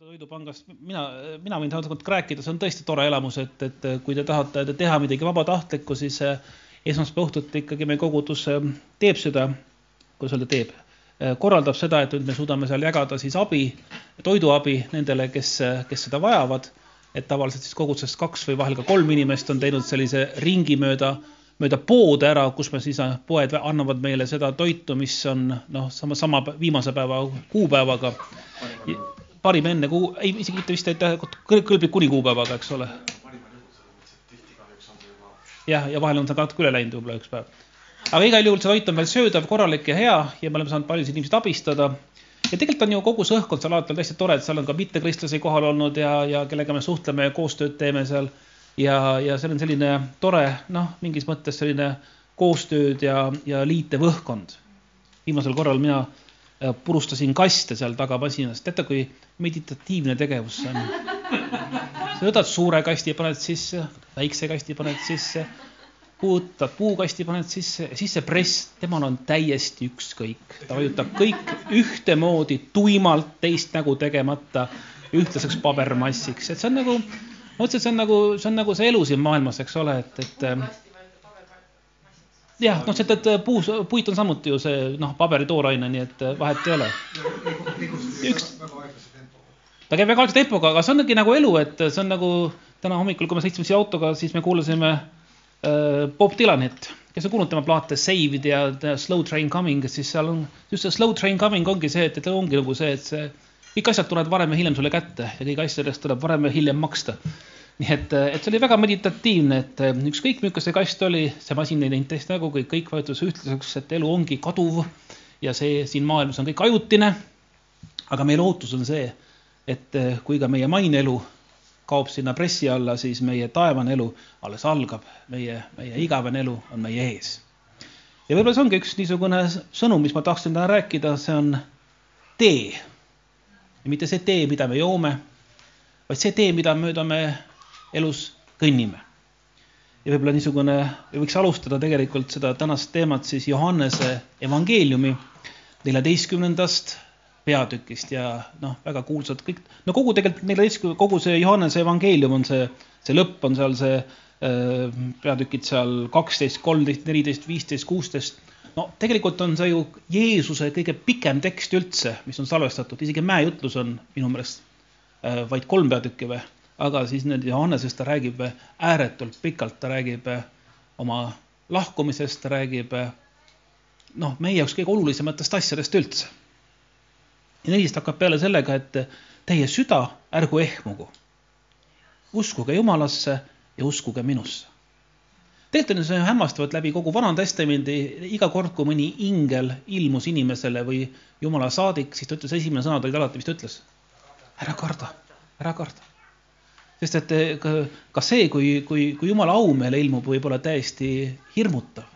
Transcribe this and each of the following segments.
toidupangast, mina, mina võin tegelikult rääkida, see on tõesti tore elamus, et, et kui te tahate teha midagi vabatahtlikku, siis esmaspäeva õhtuti ikkagi meie kogudus teeb seda, kuidas öelda, teeb, korraldab seda, et nüüd me suudame seal jagada siis abi, toiduabi nendele, kes, kes seda vajavad. et tavaliselt siis kogudusest kaks või vahel ka kolm inimest on teinud sellise ringi mööda, mööda poode ära, kus me siis, poed annavad meile seda toitu, mis on noh, sama, sama viimase päeva kuupäevaga parim enne kuu, ei isegi mitte vist, et kõlblik kuni kuupäevaga, eks ole. jah, ja vahel on see natuke üle läinud võib-olla üks päev. aga igal juhul see toit on veel söödav, korralik ja hea ja me oleme saanud paljusid inimesi abistada. ja tegelikult on ju kogu see õhkkond seal alati on hästi tore, et seal on ka mittekristlasi kohal olnud ja, ja kellega me suhtleme ja koostööd teeme seal. ja, ja seal on selline tore, noh, mingis mõttes selline koostööd ja, ja liitev õhkkond. viimasel korral mina purustasin kaste seal taga masinas. teate, kui meditatiivne tegevus see on? sa võtad suure kasti, paned sisse, väikse kasti paned sisse, puutad puukasti, paned sisse siis see press, temal on täiesti ükskõik. ta vajutab kõik ühtemoodi tuimalt, teist nägu tegemata, ühtlaseks pabermassiks, et see on nagu, ma mõtlesin, et see on nagu, see on nagu see elu siin maailmas, eks ole, et, et jah, noh, see, et puus, puit on samuti ju see noh, paberi tooraine, nii et äh, vahet ei ole. üks, ta käib väga aeglase tempoga, aga see ongi nagu elu, et see on nagu täna hommikul, kui me sõitsime siia autoga, siis me kuulasime äh, Bob Dylanit, kes on kuulnud tema plaate Saved ja Slow Train Coming, siis seal on just see Slow Train Coming ongi see, et, et ongi nagu see, et see kõik asjad tulevad varem või hiljem sulle kätte ja kõigi asjadest tuleb varem või hiljem maksta nii et, et see oli väga meditatiivne, et eh, ükskõik, milline see kast oli, see masin ei teinud teist nägu, kõik, kõik vajutas ühtlaseks, et elu ongi kaduv ja see siin maailmas on kõik ajutine. aga meie lootus on see, et eh, kui ka meie mainelu kaob sinna pressi alla, siis meie taevane elu alles algab, meie, meie igavene elu on meie ees. ja võib-olla see ongi üks niisugune sõnum, mis ma tahtsin täna rääkida, see on tee. ja mitte see tee, mida me joome, vaid see tee, mida mööda me elus kõnnime. ja võib-olla niisugune, võiks alustada tegelikult seda tänast teemat siis Johannese evangeeliumi neljateistkümnendast peatükist ja noh, väga kuulsad kõik, no kogu tegelikult neljateistkümne, kogu see Johannese evangeelium on see, see lõpp on seal see äh, peatükid seal kaksteist, kolmteist, neliteist, viisteist, kuusteist. no tegelikult on see ju Jeesuse kõige pikem tekst üldse, mis on salvestatud, isegi mäejutlus on minu meelest äh, vaid kolm peatükki või aga siis nüüd Johannesest ta räägib ääretult pikalt, ta räägib oma lahkumisest, ta räägib noh, meie jaoks kõige olulisematest asjadest üldse. ja neist hakkab peale sellega, et teie süda ärgu ehmugu. uskuge Jumalasse ja uskuge minusse. tegelikult on see hämmastavalt läbi kogu Vana Testamendi, iga kord, kui mõni ingel ilmus inimesele või Jumala saadik, siis ta ütles, esimene sõna olid alati, mis ta ütles? ära karda, ära karda sest et eh, ka, see, kui, kui, kui jumala au meile ilmub, võib olla täiesti hirmutav.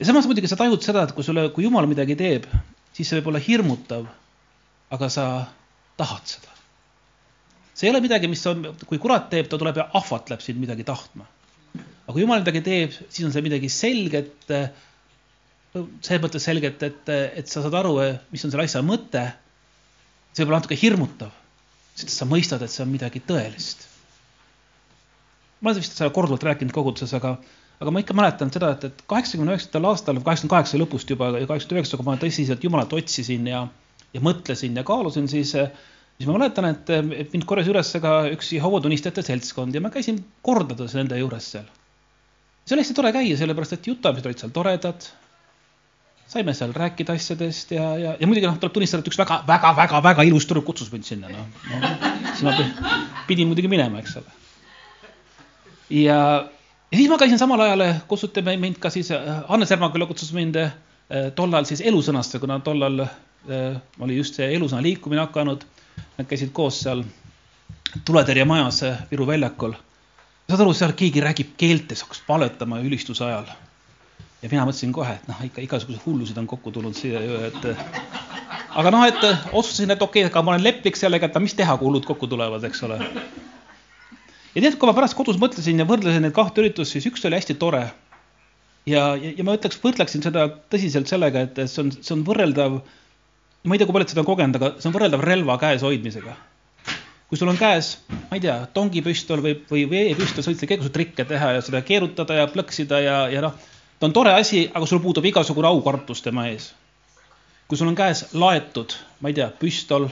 ja samas muidugi sa tajud seda, et kui sulle, kui jumal midagi teeb, siis see võib olla hirmutav, aga sa tahad seda. see ei ole midagi, mis on, kui kurat teeb, ta tuleb ja ahvatleb sind midagi tahtma. aga kui jumal midagi teeb, siis on see midagi selget, selles mõttes selget, et, et sa saad aru, mis on selle asja mõte see võib olla natuke hirmutav, sest sa mõistad, et see on midagi tõelist. ma olen vist seda korduvalt rääkinud koguduses, aga, aga ma ikka mäletan seda, et, et kaheksakümne üheksandal aastal, kaheksakümne kaheksa lõpust juba ja kaheksakümne üheksa, kui ma tõsiselt Jumalat otsisin ja, ja mõtlesin ja kaalusin, siis, siis ma mäletan, et mind korjas üles ka üks Jehova tunnistajate seltskond ja ma käisin kordades nende juures seal. see oli hästi tore käia, sellepärast et jutamised olid seal toredad saime seal rääkida asjadest ja, ja, ja muidugi noh, tuleb tunnistada, et üks väga, väga, väga, väga ilus tüdruk kutsus mind sinna, noh no,. siis ma pidin muidugi minema, eks ole. ja, ja siis ma käisin samal ajal, kutsuti mind ka siis, Hannes Ermaküla kutsus mind eh, tollal siis elusõnasse, kuna tollal eh, oli just see elusõna liikumine hakanud. Nad käisid koos seal tuletõrjemajas Viru väljakul. saad aru, seal keegi räägib keeltes, hakkas paletama ülistuse ajal ja mina mõtlesin kohe, et noh, ikka igasuguseid hullusid on kokku tulnud siia ju, et. aga noh, et otsustasin, et okei okay,, aga ma olen leplik sellega, et mis teha, kui hullud kokku tulevad, eks ole. ja tead, kui ma pärast kodus mõtlesin ja võrdlesin neid kahte üritust, siis üks oli hästi tore. ja, ja, ja ma ütleks, võrdleksin seda tõsiselt sellega, et see on, see on võrreldav ma ei tea, kui paljud seda on kogenud, aga see on võrreldav relva käes hoidmisega. kui sul on käes, ma ei tea, tongipüstol või, või veepüstol, sa võid seal igasuguseid trikke teha ja seda keerutada ja plõksida ja, ja noh, ta on tore asi, aga sul puudub igasugune aukartus tema ees. kui sul on käes laetud, ma ei tea, püstol,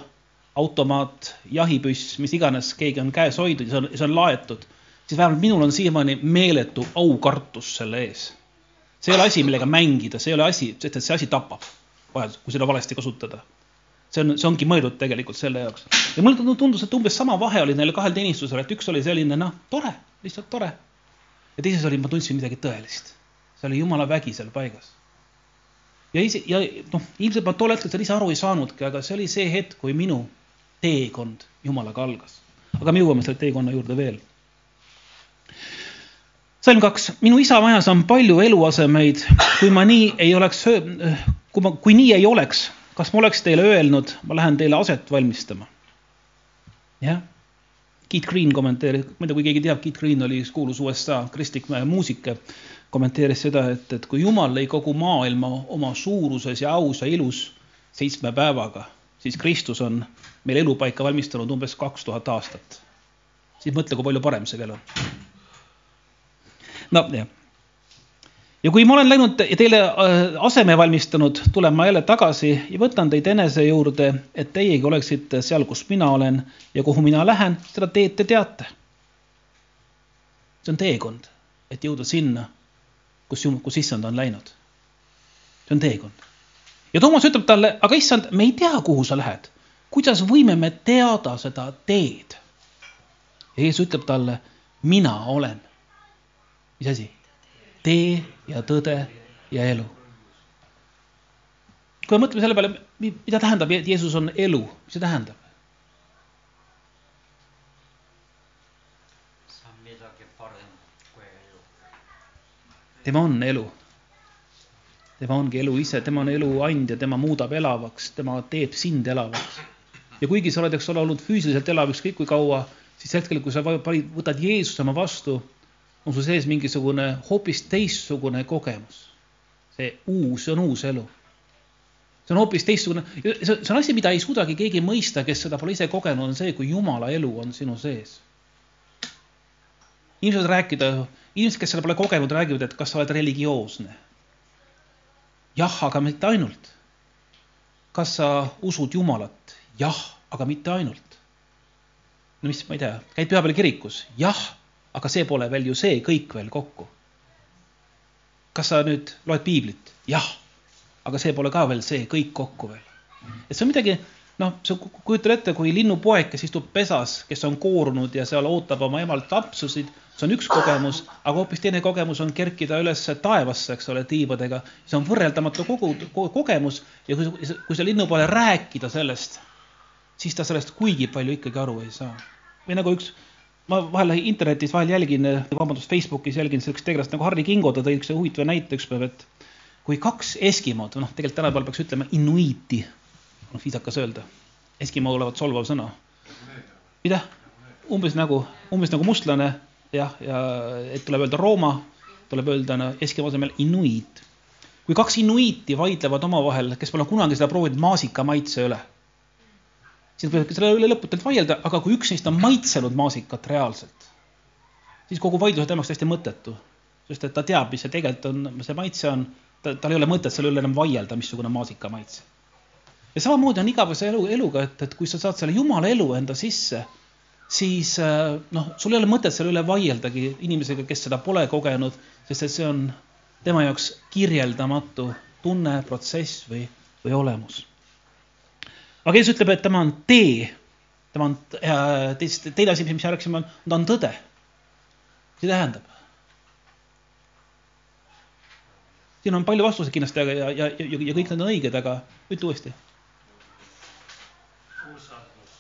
automaat, jahipüss, mis iganes keegi on käes hoidnud ja see on, see on laetud, siis vähemalt minul on siiamaani meeletu aukartus selle ees. see ei ole asi, millega mängida, see ei ole asi, sest et see asi tapab vahel, kui seda valesti kasutada. see on, see ongi mõeldud tegelikult selle jaoks. ja mulle tundus, et umbes sama vahe oli neil kahel teenistusel, et üks oli selline noh, tore, lihtsalt tore. ja teises oli, ma tundsin midagi tõelist. See oli jumala vägi seal paigas. ja ise, ja noh, ilmselt ma tol hetkel seda ise aru ei saanudki, aga see oli see hetk, kui minu teekond jumalaga algas. aga me jõuame selle teekonna juurde veel salm kaks, minu isa majas on palju eluasemeid, kui ma nii ei oleks, kui ma, kui nii ei oleks, kas ma oleks teile öelnud, ma lähen teile aset valmistama? jah. Keith Green kommenteeris, ma ei tea, kui keegi teab, Keith Green oli üks kuulus USA kristlik muusik, kommenteeris seda, et, et kui Jumal lõi kogu maailma oma suuruses ja aus ja ilus seitsme päevaga, siis Kristus on meil elupaika valmistanud umbes kaks tuhat aastat. siis mõtle, kui palju parem see veel on. no jah ja kui ma olen läinud ja teile äh, aseme valmistanud, tulen ma jälle tagasi ja võtan teid enese juurde, et teiegi oleksite seal, kus mina olen ja kuhu mina lähen, seda teed te teate. see on teekond, et jõuda sinna, kus, kus issand on läinud. see on teekond. ja Toomas ütleb talle, aga issand, me ei tea, kuhu sa lähed. kuidas võime me teada seda teed? ja Jeesus ütleb talle, mina olen. mis asi? Tee ja tõde ja elu. kui me mõtleme selle peale, mida tähendab, et Jeesus on elu, mis see tähendab? see on midagi paremat kui elu. tema on elu. tema ongi elu ise, tema on elu andja, tema muudab elavaks, tema teeb sind elavaks. ja kuigi sa oled, eks ole, olnud füüsiliselt elav ükskõik kui kaua, siis hetkel, kui sa võtad Jeesuse oma vastu on sul sees mingisugune hoopis teistsugune kogemus. see uus, see on uus elu. see on hoopis teistsugune, see on asi, mida ei suudagi keegi mõista, kes seda pole ise kogenud, on see, kui jumala elu on sinu sees. inimesed rääkida, inimesed, kes seda pole kogenud, räägivad, et kas sa oled religioosne. jah, aga mitte ainult. kas sa usud Jumalat? jah, aga mitte ainult. no mis, ma ei tea, käid pühapäeval kirikus? jah aga see pole veel ju see kõik veel kokku. kas sa nüüd loed piiblit? jah, aga see pole ka veel see kõik kokku veel. et see on midagi, noh, sa kujutad ette, kui linnupoeg, kes istub pesas, kes on koorunud ja seal ootab oma emalt lapsusid, see on üks kogemus, aga hoopis teine kogemus on kerkida üles taevasse, eks ole, tiibadega. see on võrreldamatu kogu, kogemus ja kui, kui sa linnupoole rääkida sellest, siis ta sellest kuigi palju ikkagi aru ei saa. või nagu üks ma vahel internetis vahel jälgin, vabandust, Facebookis jälgin sellist tegelast nagu Harri Kingo, ta tõi üks huvitava näite ükspäev, et kui kaks Eskimod, noh, tegelikult tänapäeval peaks ütlema inuiiti, noh, viisakas öelda. Eskimo olevat solvav sõna. mida? umbes nagu, umbes nagu mustlane, jah, ja et tuleb öelda Rooma, tuleb öelda no, Eskimo asemel inuiit. kui kaks inuiiti vaidlevad omavahel, kes pole kunagi seda proovinud maasika maitse üle siis võib selle üle lõputult vaielda, aga kui üks neist on maitsenud maasikat reaalselt, siis kogu vaidluse teemaks täiesti mõttetu. sest et ta teab, mis see tegelikult on, see maitse on, tal ei ole mõtet selle üle enam vaielda, missugune maasika maitse. ja samamoodi on igavese elu, eluga, et, et kui sa saad selle jumala elu enda sisse, siis äh, noh, sul ei ole mõtet selle üle vaieldagi inimesega, kes seda pole kogenud, sest et see on tema jaoks kirjeldamatu tunne, protsess või, või olemus aga Jeesus ütleb, et tema on tee, tema on äh,, teist, teine asi, mis me rääkisime, ta on tõde. mis see tähendab? siin on palju vastuseid kindlasti, aga ja, ja, ja, ja kõik need on õiged, aga ütle uuesti. usaldus.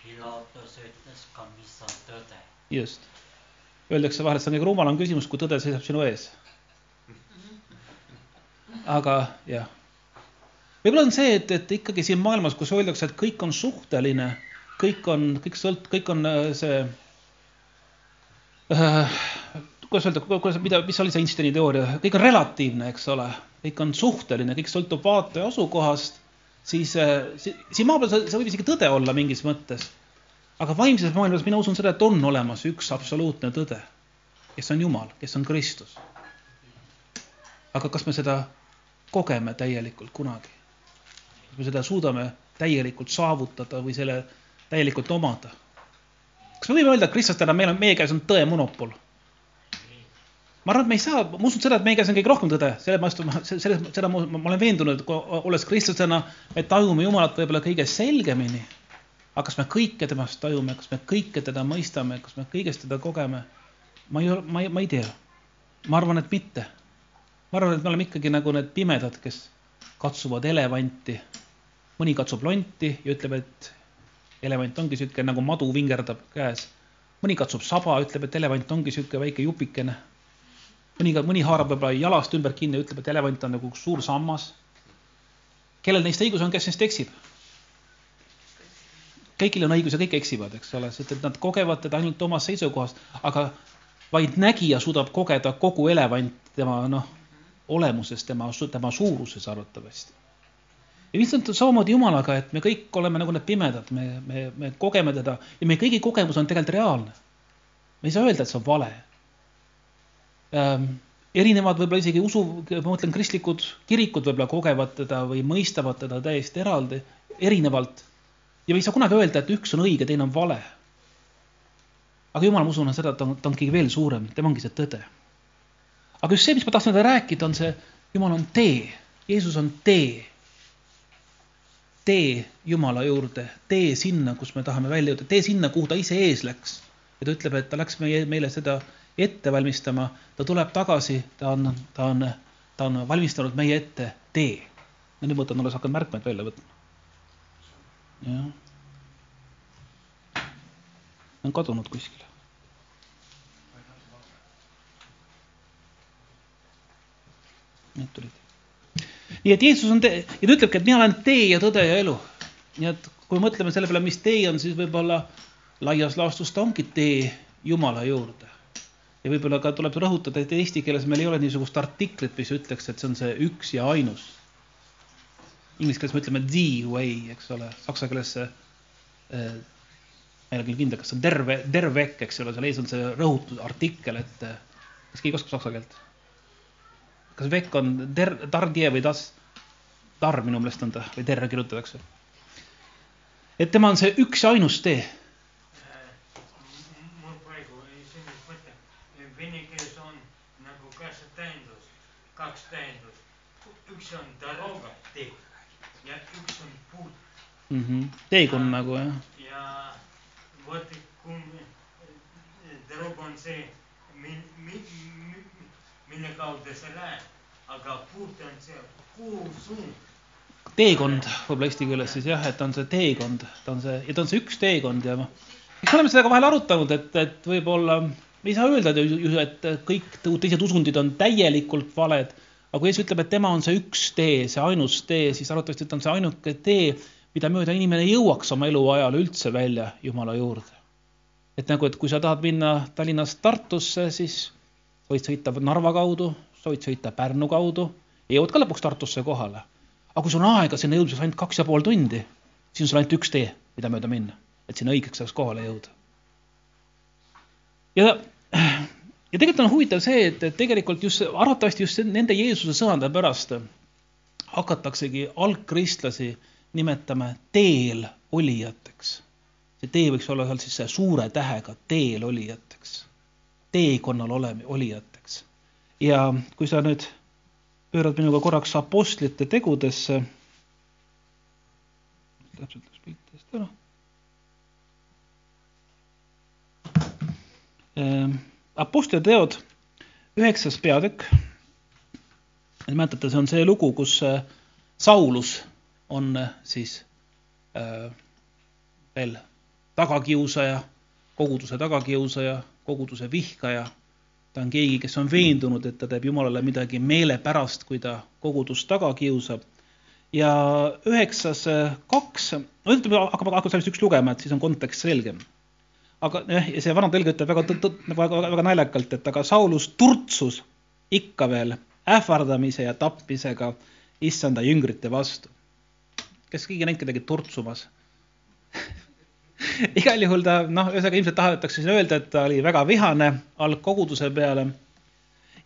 Pilatus ütles ka, mis on tõde. just. Öeldakse vahel, et see on kõige rumalam küsimus, kui tõde seisab sinu ees. aga jah võib-olla on see, et, et ikkagi siin maailmas, kus öeldakse, et kõik on suhteline, kõik on, kõik sõlt-, kõik on äh, see äh, kuidas öelda, kuidas, mida, mis oli see Einsteini teooria, kõik on relatiivne, eks ole, kõik on suhteline, kõik sõltub vaataja asukohast, siis siin maa peal see, see võib isegi tõde olla mingis mõttes. aga vaimses maailmas mina usun seda, et on olemas üks absoluutne tõde, kes on Jumal, kes on Kristus. aga kas me seda kogeme täielikult kunagi? Kas me seda suudame täielikult saavutada või selle täielikult omada? kas me võime öelda kristlastena, meil on, meie käes on tõe monopol? ma arvan, et me ei saa, ma usun seda, et meie käes on kõige rohkem tõde, selle vastu selles, seda ma, ma olen veendunud, et olles kristlasena, me tajume Jumalat võib-olla kõige selgemini. aga kas me kõike temast tajume, kas me kõike teda mõistame, kas me kõigest teda kogeme? ma ei, ma ei, ma ei tea. ma arvan, et mitte. ma arvan, et me oleme ikkagi nagu need pimedad, kes katsuvad elevanti. Mõni katsub lonti ja ütleb, et elevant ongi niisugune nagu madu vingerdab käes. mõni katsub saba, ütleb, et elevant ongi niisugune väike jupikene. mõni, mõni haarab võib-olla jalast ümber kinni, ütleb, et elevant on nagu suur sammas. kellel neist õigus on, kes neist eksib? kõigil on õigus ja kõik eksivad, eks ole, sest et nad kogevad teda ainult oma seisukohast, aga vaid nägija suudab kogeda kogu elevant tema noh, olemuses, tema, tema suuruses arvatavasti ja lihtsalt samamoodi Jumalaga, et me kõik oleme nagu need pimedad, me, me, me kogeme teda ja meie kõigi kogemus on tegelikult reaalne. me ei saa öelda, et see on vale ähm,. erinevad võib-olla isegi usu, ma mõtlen, kristlikud kirikud võib-olla kogevad teda või mõistavad teda täiesti eraldi, erinevalt. ja me ei saa kunagi öelda, et üks on õige, teine on vale. aga Jumal, ma usun seda, et ta on, ta on ikkagi veel suurem, tema ongi see tõde. aga just see, mis ma tahtsin rääkida, on see, Jumal on tee, Jeesus on tee tee Jumala juurde, tee sinna, kus me tahame välja jõuda, tee sinna, kuhu ta ise ees läks. ja ta ütleb, et ta läks meie, meile seda ette valmistama, ta tuleb tagasi, ta on, ta on, ta on valmistanud meie ette tee. no nüüd ma võtan, alles hakkan märkmeid välja võtma. jah. on kadunud kuskile. Need tulid nii et Jeesus on tee ja ta ütlebki, et mina olen tee ja tõde ja elu. nii et kui mõtleme selle peale, mis tee on, siis võib-olla laias laastus ta ongi tee Jumala juurde. ja võib-olla ka tuleb rõhutada, et eesti keeles meil ei ole niisugust artiklit, mis ütleks, et see on see üks ja ainus. Inglise keeles me ütleme the way, eks ole, saksa keeles see äh, ma ei ole küll kindel, kas see on terve, tervek, eks ole, seal ees on see rõhutud artikkel, et kas keegi oskab saksa keelt? Kas vekk on ter-, targie või tas, tar minu meelest on ta või terve kirjutatakse. et tema on see üks ja ainus tee. mul praegu selline mõte, vene keeles on nagu käsitähendus, kaks tähendust. üks on doroga, tee ja üks on puud mm. -hmm. teekond nagu jah. ja vot kui doroga on see, mil-, mil-, mille kaudu sa lähed, aga puht on see kuusuund. teekond võib-olla eesti keeles siis jah, et on see teekond, ta on see ja ta on see üks teekond ja noh, eks me oleme seda ka vahel arutanud, et, et võib-olla me ei saa öelda, et kõik teised usundid on täielikult valed, aga kui Jeesus ütleb, et tema on see üks tee, see ainus tee, siis arvatavasti ta on see ainuke tee, mida mööda inimene jõuaks oma eluajal üldse välja Jumala juurde. et nagu, et kui sa tahad minna Tallinnast Tartusse, siis võid sõita Narva kaudu, sa võid sõita Pärnu kaudu ja jõuad ka lõpuks Tartusse kohale. aga kui sul on aega sinna jõudmiseks ainult kaks ja pool tundi, siis on sul ainult üks tee, mida mööda minna, et sinna õigeks ajaks kohale jõuda. ja, ja tegelikult on huvitav see, et, et tegelikult just arvatavasti just nende Jeesuse sõnade pärast hakataksegi algkristlasi nimetama teel olijateks. see tee võiks olla seal siis suure tähega teel olijateks teekonnal oleme, olijateks. ja kui sa nüüd pöörad minuga korraks apostlite tegudesse, täpselt läks pilt eest ära. Apostlite teod, üheksas peatükk. mäletate, see on see lugu, kus äh, Saulus on äh, siis äh, veel tagakiusaja, koguduse tagakiusaja koguduse vihkaja. ta on keegi, kes on veendunud, et ta teeb Jumalale midagi meelepärast, kui ta kogudust taga kiusab. ja üheksas kaks, no ütleme, hakkame, hakkame sellest üks lugema, et siis on kontekst selgem. aga jah, ja see vana tõlge ütleb väga, nagu väga, väga, väga naljakalt, et aga Saulus turtsus ikka veel ähvardamise ja tapmisega issanda jüngrite vastu. kes keegi näinud kedagi turtsumas igal juhul ta, noh, ühesõnaga ilmselt tahetakse siin öelda, et ta oli väga vihane algkoguduse peale.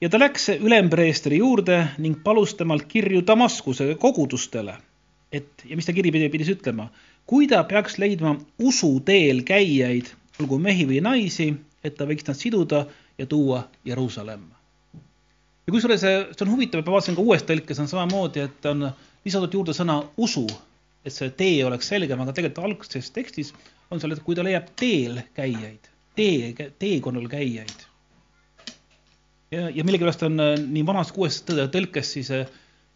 ja ta läks ülempreestri juurde ning palus temalt kirju Damaskuse kogudustele. et ja mis ta kiri pidi, pidis ütlema, kui ta peaks leidma usuteel käijaid, olgu mehi või naisi, et ta võiks nad siduda ja tuua Jeruusalemma ja kusjuures see, on huvitav, ma vaatasin ka uues tõlkes on samamoodi, et on lisatud juurde sõna usu, et see tee oleks selgem, aga tegelikult algses tekstis on seal, et kui ta leiab teel käijaid, tee, teekonnal käijaid. ja, ja millegipärast on äh, nii vanas kui uues tõlkes siis äh,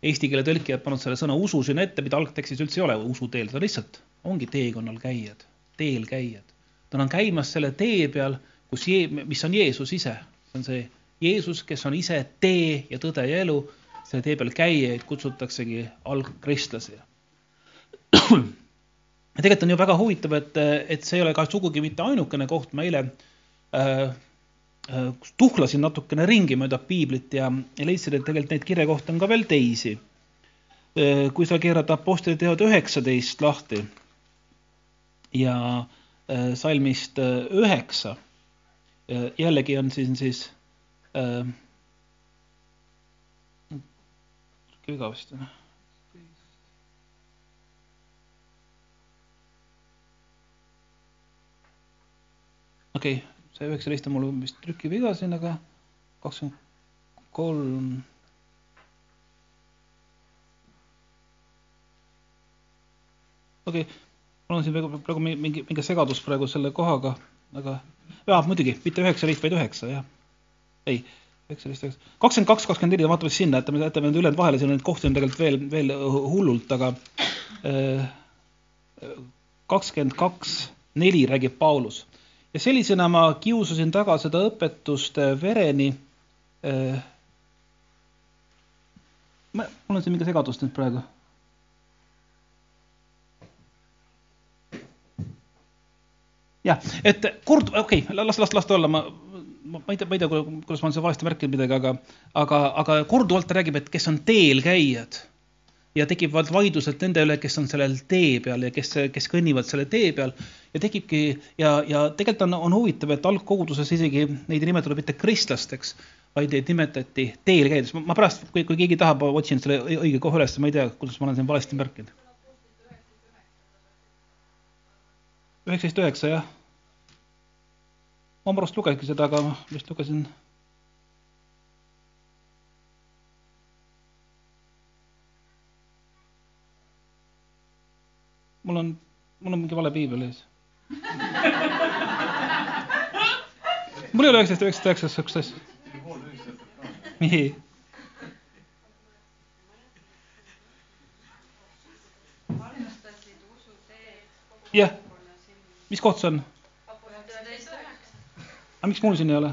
eesti keele tõlkijad pannud selle sõna usu sinna ette, mida algtekstis üldse ei ole usuteel, ta lihtsalt ongi teekonnal käijad, teel käijad. ta on käimas selle tee peal, kus, mis on Jeesus ise, see on see Jeesus, kes on ise tee ja tõde ja elu, selle tee peal käijaid kutsutaksegi algkristlasi. tegelikult on ju väga huvitav, et, et see ei ole ka sugugi mitte ainukene koht, ma eile äh, äh, tuhlasin natukene ringi mööda piiblit ja, ja leidsin, et tegelikult neid kirjakohti on ka veel teisi äh,. kui sa keerad Apostlite teod üheksateist lahti ja äh, salmist äh, üheksa äh,, jällegi on siin siis äh, igavesti. Okei okay,, see üheksateist on mul vist trükiviga siin, aga kakskümmend kolm. okei okay., mul on siin praegu, praegu mingi, mingi segadus praegu selle kohaga, aga jaa, muidugi, mitte üheksateist, vaid üheksa, jah ei, üheksateist, üheksa, kakskümmend kaks, kakskümmend neli, vaatame sinna, jätame, jätame need ülejäänud vahele, siin neid kohti on tegelikult veel, veel hullult, aga äh, kakskümmend kaks, neli räägib Paulus. Ja sellisena ma kiusasin taga seda õpetust äh, vereni. Äh, ma, mul on siin mingi segadus nüüd praegu. Jah, et kord, okei okay,, las, las, las ta olla, ma ma ei tea, ma ei tea, kuidas ma olen seal valesti märkinud midagi, aga, aga, aga korduvalt ta räägib, et kes on teel käijad ja tekivad vaidlused nende üle, kes on sellel tee peal ja kes, kes kõnnivad selle tee peal ja tekibki ja, ja tegelikult on, on huvitav, et algkoguduses isegi neid ei nimetatud mitte kristlasteks, vaid neid nimetati teel käides. ma pärast, kui, kui keegi tahab, otsin selle õige koha üles, ma ei tea, kuidas ma olen siin valesti märkinud. üheksateist üheksa, jah ma pärast lugesingi seda, aga vist lugesin. Mul on, mul on mingi vale piibel ees mul ei ole üheksateist, üheksateist, üheksateist sihukest asja. nii. jah, mis koht see on? aga miks mul siin ei ole?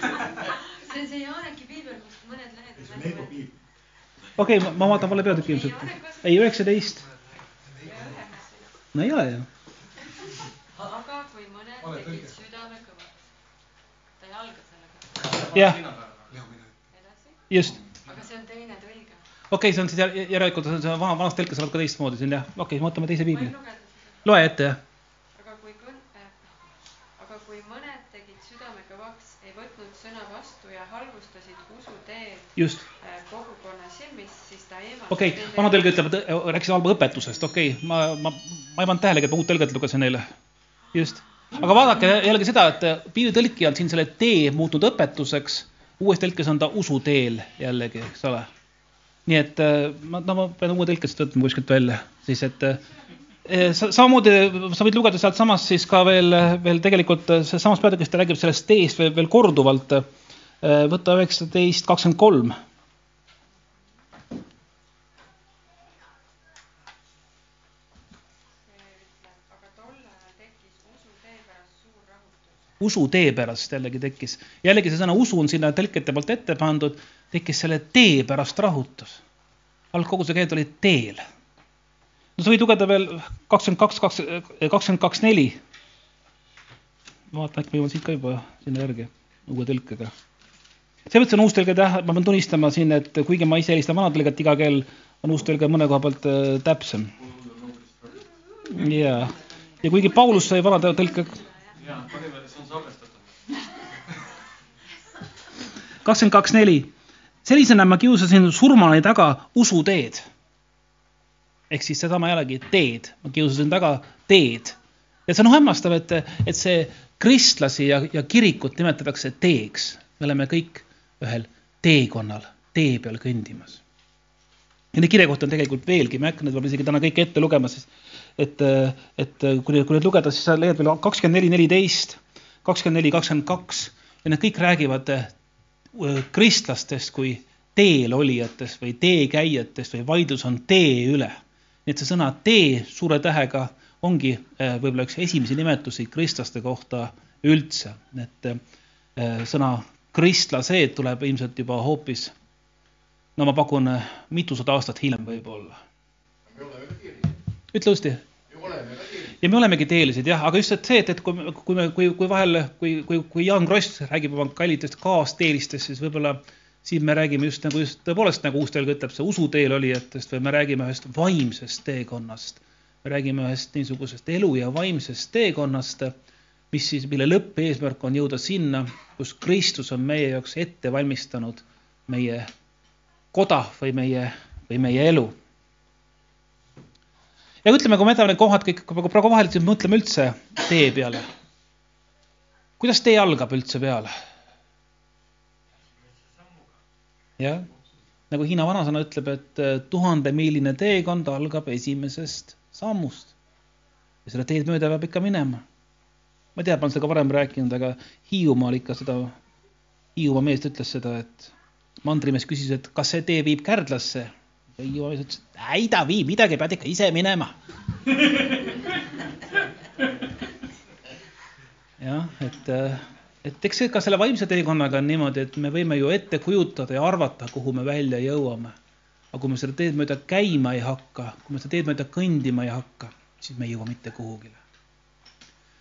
see on see Jaaneki piibel, kus mõned lehed. okei okay,, ma vaatan vale peatükki ilmselt. ei, üheksateist. No ei ole ju. aga kui mõned tegid südame kõvaks. ta ei alga sellega. jah. just. aga see on teine tõlge. okei okay,, see on siis järelikult, see on vana, vanas tõlkes olevat ka teistmoodi siin jah. okei okay,, võtame teise piibli. loe ette jah just. Äh, kogukonna silmis, siis ta eemaldas. okei okay., vana tõlge ütleb, et rääkis halba õpetusest, okei okay., ma, ma, ma ei pannud tähelegi, et ma uut tõlget lugesin eile. just, aga vaadake jällegi seda, et piiritõlkija on siin selle tee muutnud õpetuseks. uues tõlkes on ta usuteel jällegi, eks ole. nii et äh, ma, no ma pean uue tõlke siis võtma kuskilt välja, siis et äh, samamoodi sa võid lugeda sealtsamast siis ka veel, veel tegelikult seesamas peatükis ta räägib sellest teest veel, veel korduvalt Äh, võta üheksateist, kakskümmend kolm. usu tee pärast jällegi tekkis, jällegi see sõna usu on sinna tõlkete poolt ette pandud, tekkis selle tee pärast rahutus. algkoguse keeld oli teel. no sa võid lugeda veel kakskümmend kaks, kakskümmend kaks, neli vaatan, äkki ma jõuan siit ka juba sinna järgi uue tõlkega. Selles mõttes on uus tõlge jah, ma pean tunnistama siin, et kuigi ma ise helistan vana tõlget iga kell, on uus tõlge mõne koha pealt äh, täpsem. ja, ja kuigi Paulus sai vana tõlke. jaa, panime, see on salvestatud. kakskümmend kaks neli. sellisena ma kiusasin surmani taga usuteed. ehk siis sedasama jällegi teed, ma kiusasin taga teed ja see on hämmastav, et, et see kristlasi ja, ja kirikut nimetatakse teeks. me oleme kõik ühel teekonnal, tee peal kõndimas. ja neid kirjakohti on tegelikult veelgi, ma ei hakka neid võib-olla isegi täna kõiki ette lugema, sest et, et kui need, kui need lugeda, siis sa leiad veel kakskümmend neli, neliteist, kakskümmend neli, kakskümmend kaks ja need kõik räägivad äh, kristlastest kui teel olijatest või teekäijatest või vaidlus on tee üle. nii et see sõna tee suure tähega ongi äh, võib-olla üks esimesi nimetusi kristlaste kohta üldse, et äh, sõna kristlased tuleb ilmselt juba hoopis, no ma pakun äh, mitusada aastat hiljem võib-olla. ütle uuesti. ja me olemegi teelised jah, aga just see, et, et kui, kui me, kui, kui vahel, kui, kui, kui Jaan Kross räägib oma kallitest kaasteelistest, siis võib-olla siin me räägime just nagu just tõepoolest nagu uus telg ütleb, see usuteel olijatest või me räägime ühest vaimsest teekonnast. Me räägime ühest niisugusest elu ja vaimsest teekonnast, mis siis, mille lõppeesmärk on jõuda sinna, kus Kristus on meie jaoks ette valmistanud meie koda või meie, või meie elu. ja ütleme, kui me jätame need kohad kõik praegu, vahele, siis mõtleme üldse tee peale. kuidas tee algab üldse peale? jah, nagu Hiina vanasõna ütleb, et tuhandemiiline teekond algab esimesest sammust. ja seda teed mööda peab ikka minema. Ma ei tea, ma olen seda ka varem rääkinud, aga Hiiumaal ikka seda, Hiiumaa mees ütles seda, et mandrimees küsis, et kas see tee viib Kärdlasse. ja Hiiumaa mees ütles, et ei ta viib, midagi pead ikka ise minema. jah, et, et eks see ka selle vaimse teekonnaga on niimoodi, et me võime ju ette kujutada ja arvata, kuhu me välja jõuame aga kui me seda teed mööda käima ei hakka, kui me seda teed mööda kõndima ei hakka, siis me ei jõua mitte kuhugile.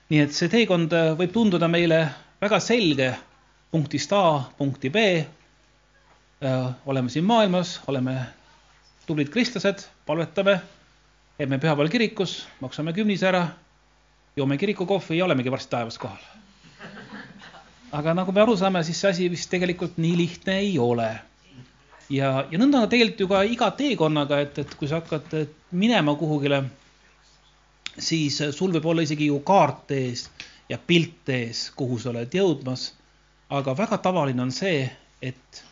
Nii et see teekond äh, võib tunduda meile väga selge punktist A punkti B. Äh, oleme siin maailmas, oleme tublid kristlased, palvetame, käime pühapäeval kirikus, maksame kümnise ära, joome kirikukohvi ja olemegi varsti taevas kohal. aga nagu me aru saame, siis see asi vist tegelikult nii lihtne ei ole ja, ja nõnda on tegelikult ju ka iga teekonnaga, et, et kui sa hakkad minema kuhugile, siis sul võib olla isegi ju kaart ees ja pilt ees, kuhu sa oled jõudmas. aga väga tavaline on see, et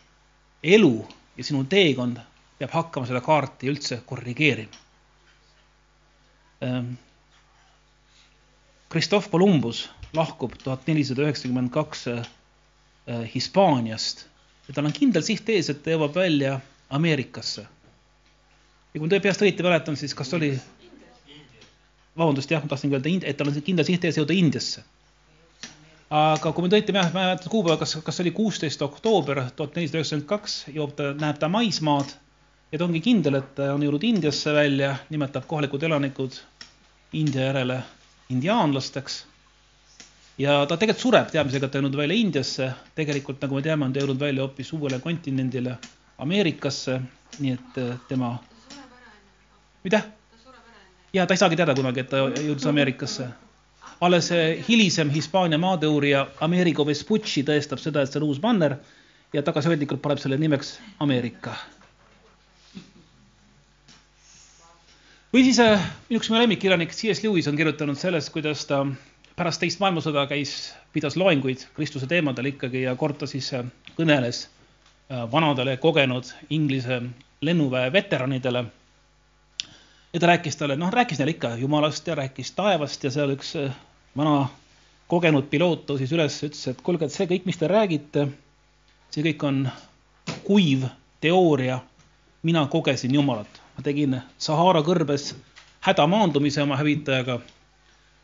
elu ja sinu teekond peab hakkama seda kaarti üldse korrigeerima. Christoph Columbus lahkub tuhat nelisada üheksakümmend kaks äh, Hispaaniast ja tal on kindel siht ees, et ta jõuab välja Ameerikasse. ja kui ma peast õieti mäletan, siis kas oli, vabandust, jah, ma tahtsin öelda, et tal on kindel siht ees jõuda Indiasse. aga kui ma õieti mäletan kuupäeva, kas, kas oli kuusteist oktoober tuhat nelisada üheksakümmend kaks, jõuab ta, näeb ta maismaad ja ta ongi kindel, et on jõudnud Indiasse välja, nimetab kohalikud elanikud India järele indiaanlasteks ja ta tegelikult sureb teadmisega, et ta jõudnud välja Indiasse, tegelikult nagu me teame, on ta jõudnud välja hoopis uuele kontinendile, Ameerikasse, nii et äh, tema. mida? Ja ta ei saagi teada kunagi, et ta jõudis Ameerikasse. alles äh, hilisem Hispaania maadeuurija Amerigo Vespucci tõestab seda, et see on uus manner ja tagasihoidlikult paneb selle nimeks Ameerika. või siis minu üks lemmikkirjanik C.S. Lewis on kirjutanud sellest, kuidas ta pärast teist maailmasõda käis, pidas loenguid Kristuse teemadel ikkagi ja kord ta siis äh, kõneles vanadele kogenud Inglise lennuväe veteranidele. Ja ta rääkis talle, noh, rääkis neile ikka Jumalast ja rääkis taevast ja seal üks äh, vana kogenud piloot tõusis üles, ütles, et kuulge, et see kõik, mis te räägite, see kõik on kuiv teooria. mina kogesin Jumalat, ma tegin Sahara kõrbes hädamaandumise oma hävitajaga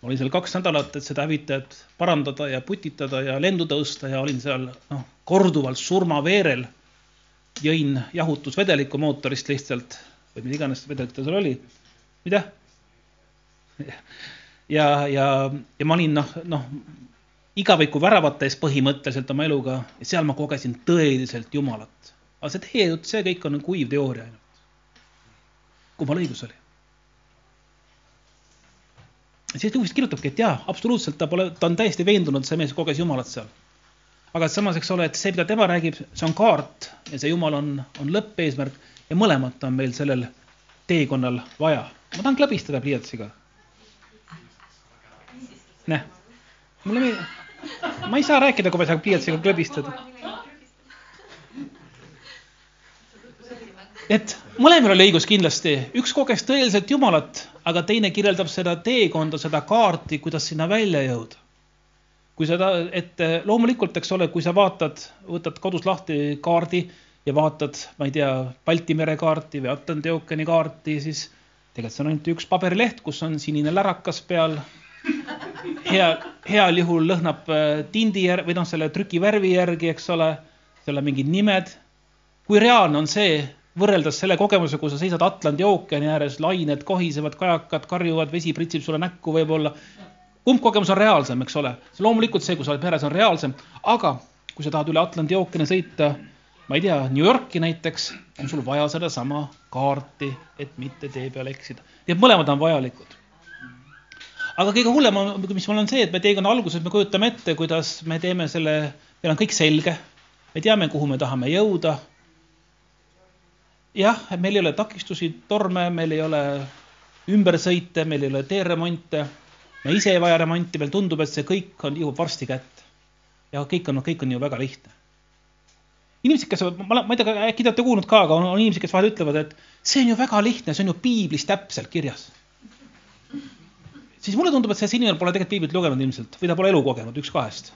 olin seal kaks nädalat, et seda hävitajat parandada ja putitada ja lendu tõusta ja olin seal noh, korduvalt surmaveerel. jõin jahutusvedelikku mootorist lihtsalt või mida iganes vedelik ta seal oli. Mida? ja, ja, ja ma olin noh, noh igaviku väravate ees põhimõtteliselt oma eluga seal ma kogesin tõeliselt Jumalat. aga see teie jutt, see kõik on kuiv teooria ainult. kummal õigus oli? siis Luvis kirjutabki, et jaa, absoluutselt, ta pole, ta on täiesti veendunud, see mees koges Jumalat seal. aga samas, eks ole, et see, mida tema räägib, see on kaart ja see Jumal on, on lõppeesmärk ja mõlemat on meil sellel teekonnal vaja. Ma tahan klõbistada pliiatsiga. näe, mulle meeldib, ma ei saa rääkida, kui ma ei saa pliiatsiga klõbistada. et mõlemal oli õigus kindlasti, üks koges tõeliselt Jumalat, aga teine kirjeldab seda teekonda, seda kaarti, kuidas sinna välja jõuda. kui seda, et loomulikult, eks ole, kui sa vaatad, võtad kodus lahti kaardi ja vaatad, ma ei tea, Balti mere kaarti või Atlandi ookeani kaarti, siis tegelikult see on ainult üks paberileht, kus on sinine lärakas peal. hea, heal juhul lõhnab äh, tindi järgi või noh, selle trükivärvi järgi, eks ole, seal on mingid nimed. kui reaalne on see, võrreldes selle kogemusega, kui sa seisad Atlandi ookeani ääres, lained kohisevad, kajakad karjuvad, vesi pritsib sulle näkku võib-olla. kumb kogemus on reaalsem, eks ole? loomulikult see, kui sa oled meres, on reaalsem, aga kui sa tahad üle Atlandi ookeani sõita, ma ei tea, New Yorki näiteks, on sul vaja sedasama kaarti, et mitte tee peal eksida. nii et mõlemad on vajalikud. aga kõige hullem on, mis mul on see, et me teekonna alguses me kujutame ette, kuidas me teeme selle, meil on kõik selge, me teame, kuhu me tahame jõuda jah, meil ei ole takistusi, torme, meil ei ole ümbersõite, meil ei ole teeremonte. me ise ei vaja remonti, meil tundub, et see kõik on, jõuab varsti kätte. ja kõik on, kõik on ju väga lihtne. Inimesed, kes, ma, ma ei tea, äkki te olete kuulnud ka, aga on, on inimesed, kes vahel ütlevad, et see on ju väga lihtne, see on ju piiblis täpselt kirjas. siis mulle tundub, et see inimene pole tegelikult piiblit lugenud ilmselt või ta pole elu kogenud, üks kahest.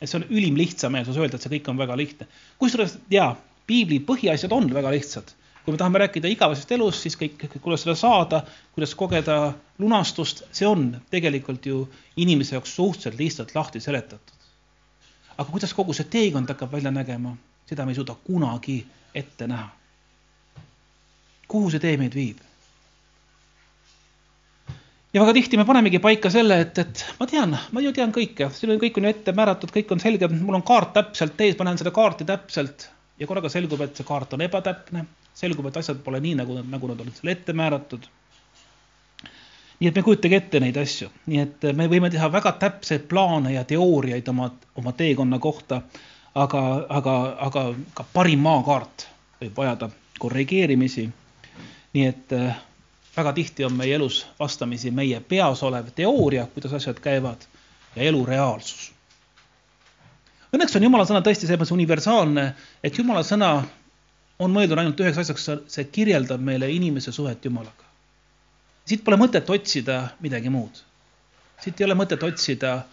et see on ülim lihtsameelsus öelda, et see kõik on väga lihtne. kusjuures jaa piibli põhiasjad on väga lihtsad. kui me tahame rääkida igavesest elust, siis kõik, kuidas seda saada, kuidas kogeda lunastust, see on tegelikult ju inimese jaoks suhteliselt lihtsalt lahti seletatud. aga kuidas kogu see teekond hakkab välja nägema, seda me ei suuda kunagi ette näha. kuhu see tee meid viib? ja väga tihti me panemegi paika selle, et, et ma tean, ma ju tean kõike, siin on kõik on ju ette määratud, kõik on selge, mul on kaart täpselt ees, ma näen seda kaarti täpselt ja korraga selgub, et see kaart on ebatäpne, selgub, et asjad pole nii, nagu, nagu nad olid seal ette määratud. nii et me ei kujutagi ette neid asju, nii et me võime teha väga täpseid plaane ja teooriaid oma, oma teekonna kohta, aga, aga, aga ka parim maakaart võib vajada korrigeerimisi. nii et äh, väga tihti on meie elus vastamisi meie peas olev teooria, kuidas asjad käivad, ja elu reaalsus Õnneks on Jumala sõna tõesti selles mõttes universaalne, et Jumala sõna on mõeldud ainult üheks asjaks, see kirjeldab meile inimese suhet Jumalaga. siit pole mõtet otsida midagi muud. siit ei ole mõtet otsida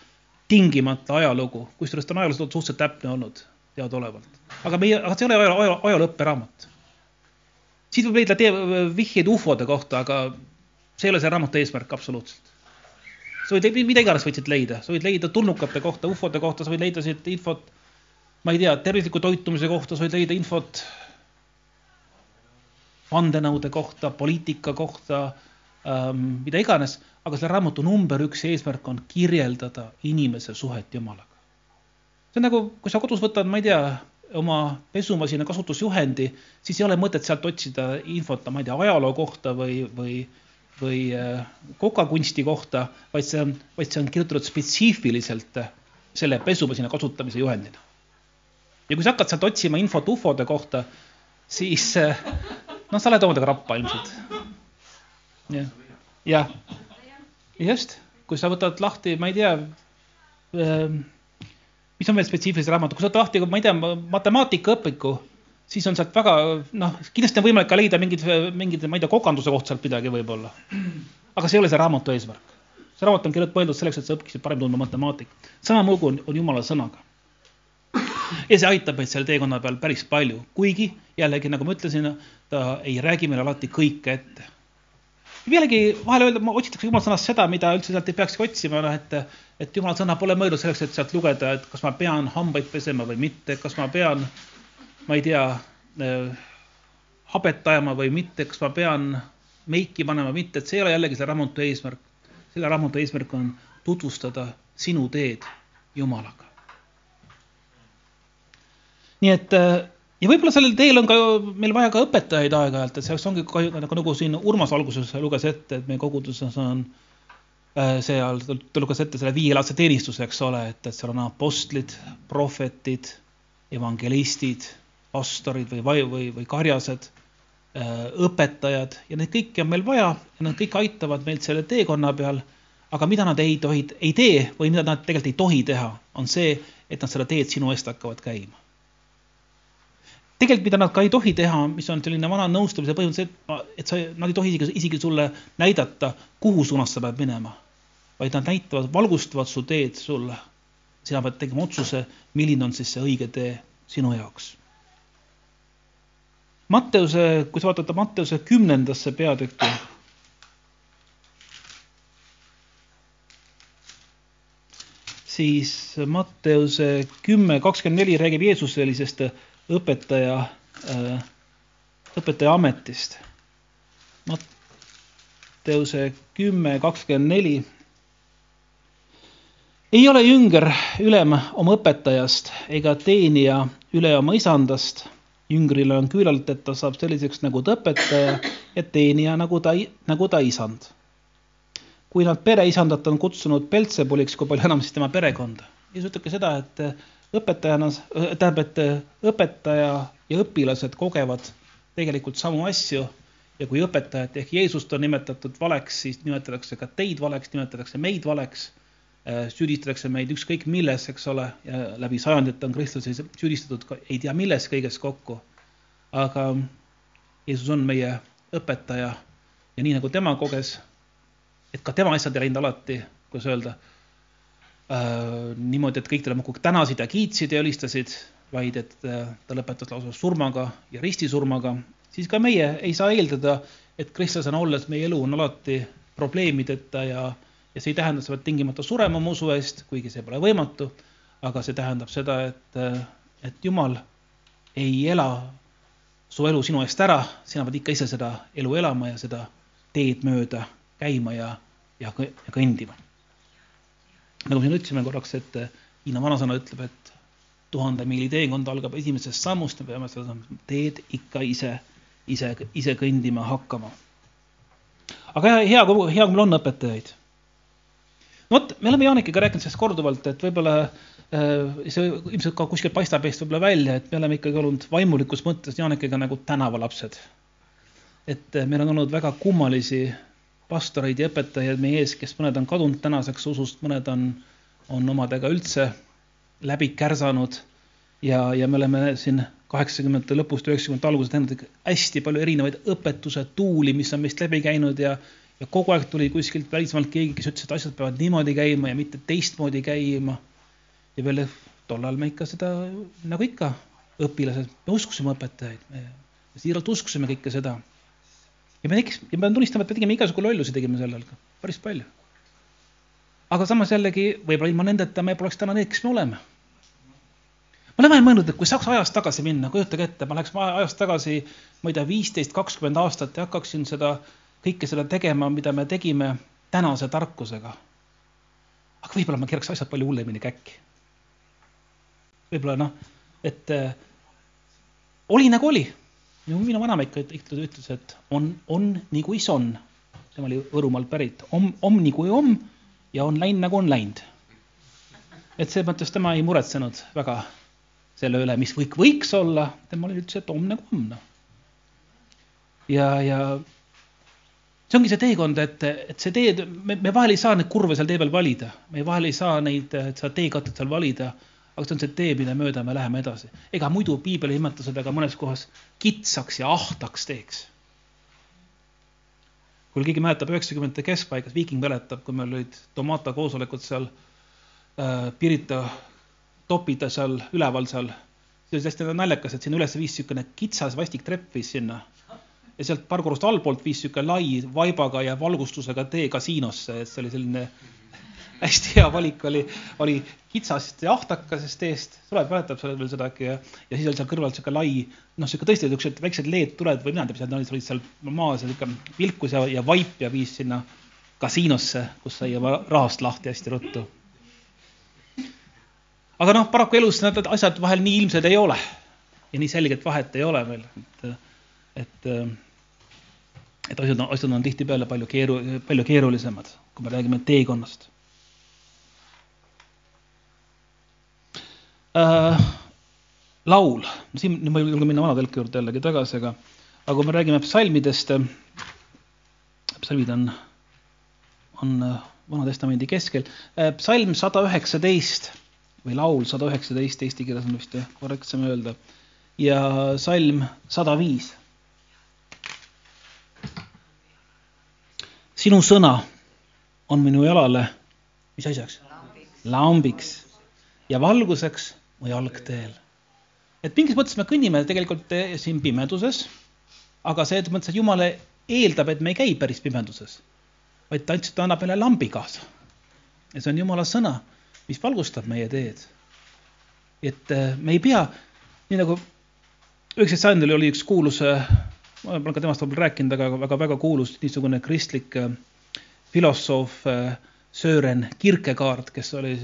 tingimata ajalugu, kusjuures ta on ajaloos suhteliselt täpne olnud, teadaolevalt. aga meie, aga see ei ole ajaloo, ajaloo, ajaloo õpperaamat. siit võib leida vihjeid ufode kohta, aga see ei ole see raamatu eesmärk absoluutselt sa võid, mida iganes võid siit leida, sa võid leida tulnukate kohta, ufode kohta, sa võid leida siit infot, ma ei tea, tervisliku toitumise kohta, sa võid leida infot vandenõude kohta, poliitika kohta mida iganes, aga selle raamatu number üks eesmärk on kirjeldada inimese suhet Jumalaga. see on nagu, kui sa kodus võtad, ma ei tea, oma pesumasina kasutusjuhendi, siis ei ole mõtet sealt otsida infot, ma ei tea, ajaloo kohta või, või või äh, kokakunsti kohta, vaid see on, vaid see on kirjutatud spetsiifiliselt selle pesumasina kasutamise juhendina. ja kui sa hakkad sealt otsima infot ufode kohta, siis äh, noh, sa oled omadega rappa ilmselt. Jah, jah, just, kui sa võtad lahti, ma ei tea, mis on veel spetsiifilised raamatud, kui sa võtad lahti, ma ei tea, matemaatikaõpiku siis on sealt väga noh, kindlasti on võimalik ka leida mingid, mingid, ma ei tea, kokanduse kohta sealt midagi võib-olla. aga see ei ole see raamatu eesmärk. see raamat on kirjutatud mõeldud selleks, et sa õpiksid parem tundma matemaatikat. sama lugu on, on jumala sõnaga. ja see aitab meid selle teekonna peal päris palju, kuigi jällegi, nagu ma ütlesin, ta ei räägi meile alati kõike ette. Jällegi vahel öelda, otsitakse jumala sõnast seda, mida üldse sealt ei peakski otsima, noh et, et jumala sõna pole mõeldud selleks, et sealt lugeda, et kas ma pean hambaid pesema või mitte, kas ma pean ma ei tea, äh, habet ajama või mitte, kas ma pean meiki panema või mitte, et see ei ole jällegi selle raamatu eesmärk. selle raamatu eesmärk on tutvustada sinu teed Jumalaga. nii et äh, ja võib-olla sellel teel on ka meil vaja ka õpetajaid aeg-ajalt, et selleks ongi kahju, nagu, nagu siin Urmas alguses luges ette, et meie koguduses on äh, seal, ta luges ette selle viielaadse teenistuse, eks ole, et, et seal on apostlid, prohvetid, evangelistid, pastorid või, või, või karjased, äh, õpetajad ja neid kõiki on meil vaja ja nad kõik aitavad meid selle teekonna peal. aga mida nad ei tohi, ei tee või mida nad tegelikult ei tohi teha, on see, et nad seda teed sinu eest hakkavad käima tegelikult, mida nad ka ei tohi teha, mis on selline vana nõustamise põhimõte, et, et sa, nad ei tohi isegi, isegi sulle näidata, kuhu suunas sa pead minema. vaid nad näitavad, valgustavad su teed sulle. sina pead tegema otsuse, milline on siis see õige tee sinu jaoks. Matteuse, kui sa vaatad Matteuse kümnendasse peatükki, siis Matteuse kümme kakskümmend neli räägib Jeesus sellisest õpetaja, äh, õpetaja ametist. Matteuse kümme kakskümmend neli. ei ole jünger ülem oma õpetajast ega teenija üle oma isandast. jüngrile on küülalt, et ta saab selliseks nagu ta õpetaja ja teenija nagu ta, nagu ta isand. kui nad pereisandat on kutsunud Peltsebuliks, kui palju enam siis tema perekonda. Jeesus ütlebki seda, et õpetajana, tähendab, et õpetaja ja õpilased kogevad tegelikult samu asju ja kui õpetajat ehk Jeesust on nimetatud valeks, siis nimetatakse ka teid valeks, nimetatakse meid valeks, äh, süüdistatakse meid ükskõik milles, eks ole, läbi sajandite on kristlasi süüdistatud ka ei tea milles kõiges kokku. aga Jeesus on meie õpetaja ja nii nagu tema koges, et ka tema asjad ei läinud alati, kuidas öelda äh, niimoodi, et kõik talle muudkui tänasid ja kiitsid ja ülistasid, vaid et äh, ta lõpetas lausa surmaga ja ristisurmaga, siis ka meie ei saa eeldada, et kristlasena olles meie elu on alati probleemideta ja, ja see ei tähenda, et sa pead tingimata surema oma usu eest, kuigi see pole võimatu, aga see tähendab seda, et, äh, et Jumal ei ela su elu sinu eest ära, sina pead ikka ise seda elu elama ja seda teed mööda käima ja, ja, ja kõndima nagu siin ütlesime korraks, et eh, Hiina vanasõna ütleb, et tuhande miili teekond algab esimesest sammust, me peame seda teed ikka ise, ise, ise kõndima hakkama. aga hea, hea, hea, kui meil on õpetajaid. no vot, me oleme Jaanikiga rääkinud sellest korduvalt, et võib-olla eh, see ilmselt ka kuskilt paistab eest võib-olla välja, et me oleme ikkagi olnud vaimulikus mõttes Jaanikiga nagu tänavalapsed. et eh, meil on olnud väga kummalisi pastoreid ja õpetajaid meie ees, kes mõned on kadunud tänaseks usust, mõned on, on omadega üldse läbi kärsanud ja, ja me oleme siin kaheksakümnendate lõpust, üheksakümnendate algusest näinud hästi palju erinevaid õpetuse tuuli, mis on meist läbi käinud ja, ja kogu aeg tuli kuskilt välismaalt keegi, kes ütles, et asjad peavad niimoodi käima ja mitte teistmoodi käima. ja veel tol ajal me ikka seda, nagu ikka, õpilased, me uskusime õpetajaid, me siiralt uskusime kõike seda ja me tegiks, ja ma pean tunnistama, et me tegime igasugu lollusi tegime sel ajal ka, päris palju. aga samas jällegi, võib-olla ilma nendeta me poleks täna need, kes me oleme. ma olen vahel mõelnud, et kui saaks ajas tagasi minna, kujutage ette, ma läheks ajas tagasi, ma ei tea, viisteist, kakskümmend aastat ja hakkaksin seda, kõike seda tegema, mida me tegime tänase tarkusega. aga võib-olla ma keeraks asjad palju hullemini käkki. võib-olla noh, et äh, oli nagu oli minu vanaema ikka ütles, et on, on nii kui on. tema oli Võrumaalt pärit, om, om kui om ja on läinud nagu on läinud. et selles mõttes tema ei muretsenud väga selle üle, mis kõik võiks olla, temal ütles, et om nagu om, noh. ja, ja see ongi see teekond, et, et see tee, me, me vahel ei saa neid kurve seal tee peal valida, me vahel ei saa neid, seda teekatet seal valida aga see on see tee, mille mööda me läheme edasi. ega muidu piibel ei nimeta seda ka mõnes kohas kitsaks ja ahtaks teeks. kui keegi mäletab üheksakümnendate keskpaigas, Viiking mäletab, kui meil olid Tomata koosolekud seal äh, Pirita topida seal üleval seal, see oli hästi naljakas, et sinna üles viis niisugune kitsas vastik trepp viis sinna ja sealt paar korrust allpoolt viis niisugune lai vaibaga ja valgustusega tee kasiinosse, et see oli selline hästi hea valik oli, oli kitsast ja ahtakasest teest, Sulev mäletab selle veel seda äkki ja, ja siis oli seal kõrval sihuke lai, noh, sihuke tõesti niisugused väiksed LED-tuled või mina ei tea, mis nad olid, olid seal maas ja sihuke vilkus ja, ja vaip ja viis sinna kasiinosse, kus sai oma rahast lahti hästi ruttu. aga noh, paraku elus need asjad vahel nii ilmsed ei ole. Ja nii selget vahet ei ole veel, et, et, et asjad asjad on tihtipeale palju keeru-, palju keerulisemad, kui me räägime teekonnast äh,. laul, siin nüüd ma ei julge minna vanatõlke juurde jällegi tagasi, aga, aga kui me räägime psalmidest, psalmid on, on Vana Testamendi keskel, psalm sada üheksateist või laul sada üheksateist, eesti keeles on vist korrektsem öelda, ja salm sada viis. sinu sõna on minu jalale, mis asjaks? lambiks ja valguseks mu jalgteel. et mingis mõttes me kõnnime tegelikult siin pimeduses, aga selles mõttes, et Jumal eeldab, et me ei käi päris pimeduses, vaid ta ta annab meile lambi kaasa. ja see on Jumala sõna, mis valgustab meie teed. et äh, me ei pea, nii nagu üheksateist sajandil oli üks kuulus, äh, ma olen ka temast võib-olla rääkinud, aga väga-väga kuulus niisugune kristlik äh, filosoof Sören Kierkegaard, kes oli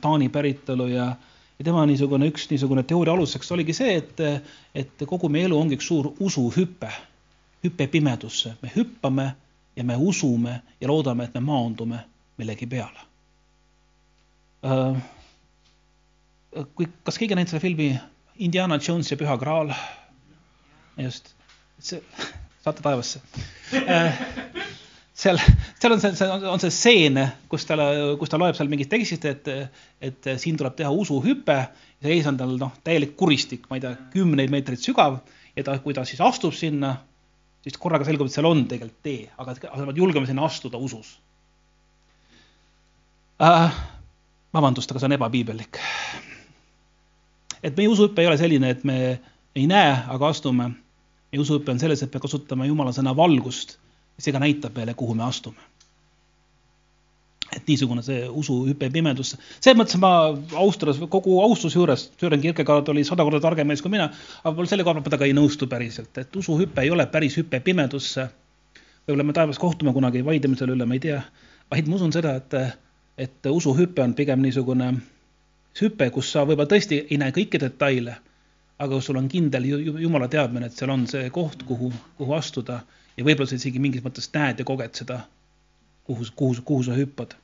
Taani päritolu ja, ja tema niisugune üks niisugune teooria aluseks oligi see, et, et kogu meie elu ongi üks suur usuhüpe, hüpe pimedusse, me hüppame ja me usume ja loodame, et me maandume millegi peale. kui, kas keegi on näinud selle filmi Indiana Jones ja Püha Graal? just, see, saate taevasse seal, seal on see, see, on see stseen, kus ta, kus ta loeb seal mingit tekstist, et, et siin tuleb teha usuhüpe. ja ees on tal noh, täielik kuristik, ma ei tea, kümneid meetreid sügav ja ta, kui ta siis astub sinna, siis korraga selgub, et seal on tegelikult tee, aga, aga nad julgeme sinna astuda usus äh,. vabandust, aga see on ebapiibellik. et meie usuhüpe ei ole selline, et me ei näe, aga astume. meie usuhüpe on selles, et me kasutame Jumala sõna valgust see ka näitab meile, kuhu me astume. et niisugune see usuhüpe pimedusse, selles mõttes ma austades, kogu austuse juures, Sören Kierkegaard oli sada korda targem mees kui mina, aga selle koha pealt ma temaga ei nõustu päriselt, et usuhüpe ei ole päris hüpe pimedusse. võib-olla me taevas kohtume kunagi, vaidleme selle üle, ma ei tea, vaid ma usun seda, et, et usuhüpe on pigem niisugune hüpe, kus sa võib-olla tõesti ei näe kõiki detaile, aga sul on kindel jumala teadmine, et seal on see koht, kuhu, kuhu astuda ja võib-olla sa isegi mingis mõttes näed ja koged seda, kuhu, kuhu, kuhu sa hüppad.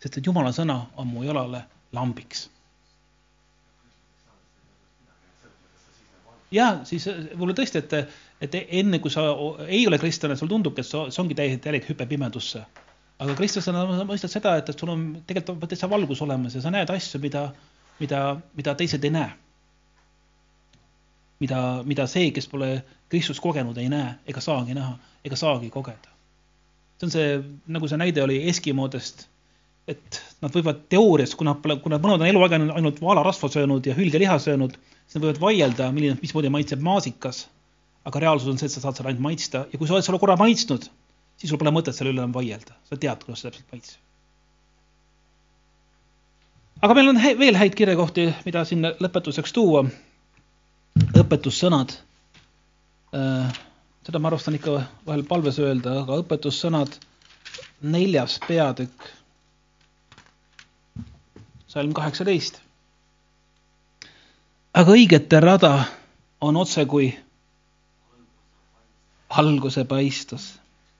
sest et Jumala sõna on mu jalale lambiks. ja siis võib-olla tõesti, et, et enne kui sa ei ole kristlane, sulle tundubki, et see ongi täiesti täielik hüpe pimedusse. aga kristlasena mõistad seda, et, et sul on tegelikult täitsa valgus olemas ja sa näed asju, mida, mida, mida teised ei näe mida, mida see, kes pole Kristust kogenud, ei näe ega saagi näha ega saagi kogeda. see on see, nagu see näide oli Eskimodest, et nad võivad teoorias, kuna, kuna mõned on eluaeg ainult vaalarasva söönud ja hülgeliha söönud, siis nad võivad vaielda, milline, mismoodi maitseb maasikas. aga reaalsus on see, et sa saad seda ainult maitsta ja kui sa oled selle korra maitsnud, siis sul pole mõtet selle üle enam vaielda, sa tead, kuidas see täpselt maitseb. aga meil on veel häid kirjakohti, mida siin lõpetuseks tuua õpetussõnad. Äh, seda ma armastan ikka vahel palves öelda, aga õpetussõnad, neljas peatükk, salm kaheksateist. aga õigete rada on otse kui alguse paistus,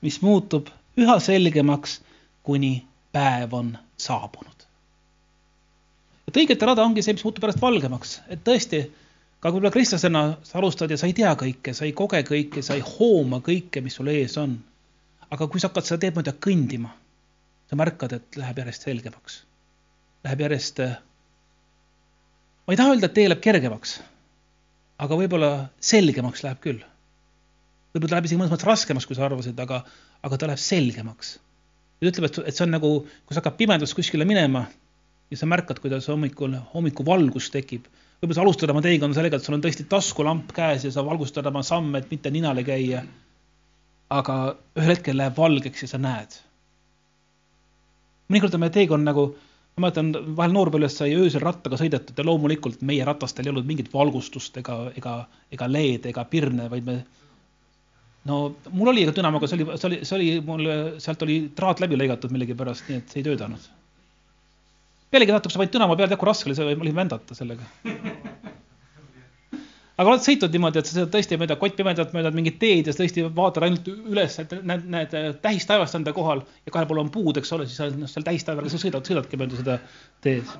mis muutub üha selgemaks, kuni päev on saabunud. et õigete rada ongi see, mis muutub pärast valgemaks, et tõesti aga võib-olla kristlasena sa alustad ja sa ei tea kõike, sa ei koge kõike, sa ei hooma kõike, mis sul ees on. aga kui sa hakkad seda teed mööda kõndima, sa märkad, et läheb järjest selgemaks. Läheb järjest, ma ei taha öelda, et tee läheb kergemaks, aga võib-olla selgemaks läheb küll. võib-olla ta läheb isegi mõnes mõttes raskemaks, kui sa arvasid, aga, aga ta läheb selgemaks. ta ütleb, et, et see on nagu, kui sa hakkad pimedas kuskile minema ja sa märkad, kuidas hommikul, hommikuvalgus tekib võib-olla sa alustad oma teekonda sellega, et sul on tõesti taskulamp käes ja sa valgustad oma samme, et mitte ninale käia. aga ühel hetkel läheb valgeks ja sa näed. mõnikord on meie teekond nagu, ma mäletan, vahel noorpõlves sai öösel rattaga sõidetud ja loomulikult meie ratastel ei olnud mingit valgustust ega, ega, ega LED ega pirne, vaid me no mul oli ka dünamo, aga see oli, see oli, see oli mul, sealt oli traat läbi lõigatud millegipärast, nii et see ei töötanud pealegi natuke sa panid dünamo peale, tead kui raske oli see oli vändata sellega. aga oled sõitnud niimoodi, et sa sõidad tõesti mööda kottpimedat, mööda mingit teed ja sa tõesti vaatad ainult üles, et näed, näed tähistaevast enda kohal ja kahel pool on puud, eks ole, siis sa oled noh, seal tähistaevaga, sa sõidad, sõidadki mööda seda teed.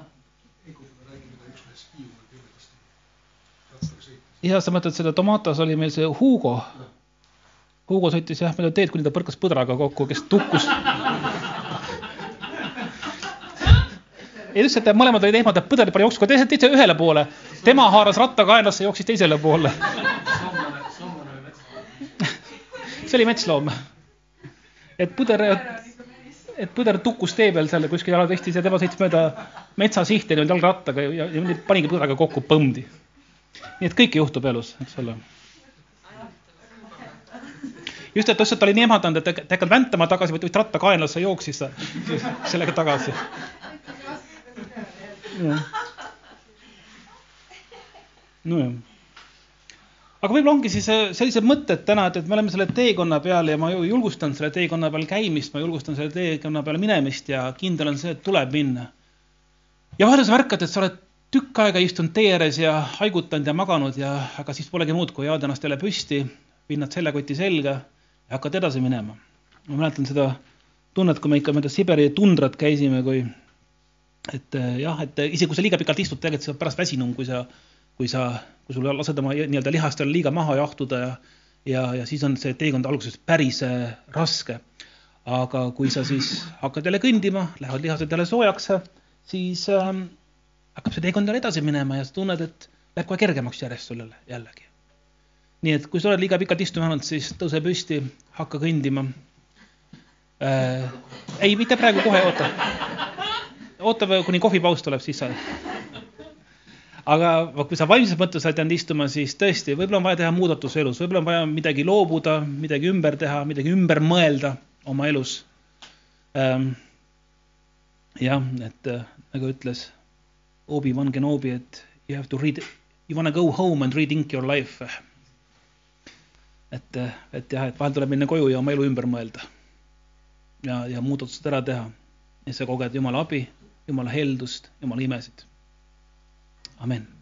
ja sa mõtled seda Tomatos oli meil see Hugo. Hugo sõitis jah mööda teed, kuni ta põrkas põdraga kokku, kes tukkus ja et mõlemad olid ehmatad, põder pani jooksu teise, teise ühele poole. tema haaras ratta kaenlasse, jooksis teisele poole. see oli metsloom. et põder, et põder tukkus tee peal seal kuskil jalatestis ja tema sõitis mööda metsasihti nüüd jalgrattaga ja, ja, ja panigi põdraga kokku põmdi. nii et kõike juhtub elus, eks ole just, et lihtsalt oli nii ehmatanud, et ta ei hakanud väntama tagasi, vaid ratta kaenlasse jooksis sellega tagasi nojah. aga võib-olla ongi siis äh, sellised mõtted täna, et, et me oleme selle teekonna peal ja ma julgustan selle teekonna peal käimist, ma julgustan selle teekonna peale minemist ja kindel on see, et tuleb minna. ja vahel sa märkad, et sa oled tükk aega istunud tee ääres ja haigutanud ja maganud ja, aga siis polegi muud, kui ajada ennast jälle püsti, pinnad seljakoti selga ja hakkad edasi minema. ma mäletan seda tunnet, kui me ikka mööda Siberi tundrat käisime, kui et äh, jah, et äh, isegi kui sa liiga pikalt istud, tegelikult sa oled pärast väsinum, kui sa, kui sa, kui sul lased oma nii-öelda lihastel liiga maha jahtuda ja, ja, ja siis on see teekond alguses päris äh, raske. aga kui sa siis hakkad jälle kõndima, lähevad lihased jälle soojaks, siis ähm, hakkab see teekond jälle edasi minema ja sa tunned, et läheb kohe kergemaks järjest sul jälle, jällegi. nii et kui sa oled liiga pikalt istuma jäänud, siis tõuse püsti, hakka kõndima äh,. ei, mitte praegu, kohe oota oota, kuni kohvipaus tuleb, siis sa. aga kui sa vaimses mõttes oled jäänud istuma, siis tõesti, võib-olla on vaja teha muudatus elus, võib-olla on vaja midagi loobuda, midagi ümber teha, midagi ümber mõelda oma elus ähm,. jah, et äh, nagu ütles Obi-Wan Kenobi, et you have to read, you wanna go home and rethink your life. et, et jah, et vahel tuleb minna koju ja oma elu ümber mõelda. ja, ja muudatused ära teha ja sa koged Jumala abi Jumala heldust, Jumala imesid. amen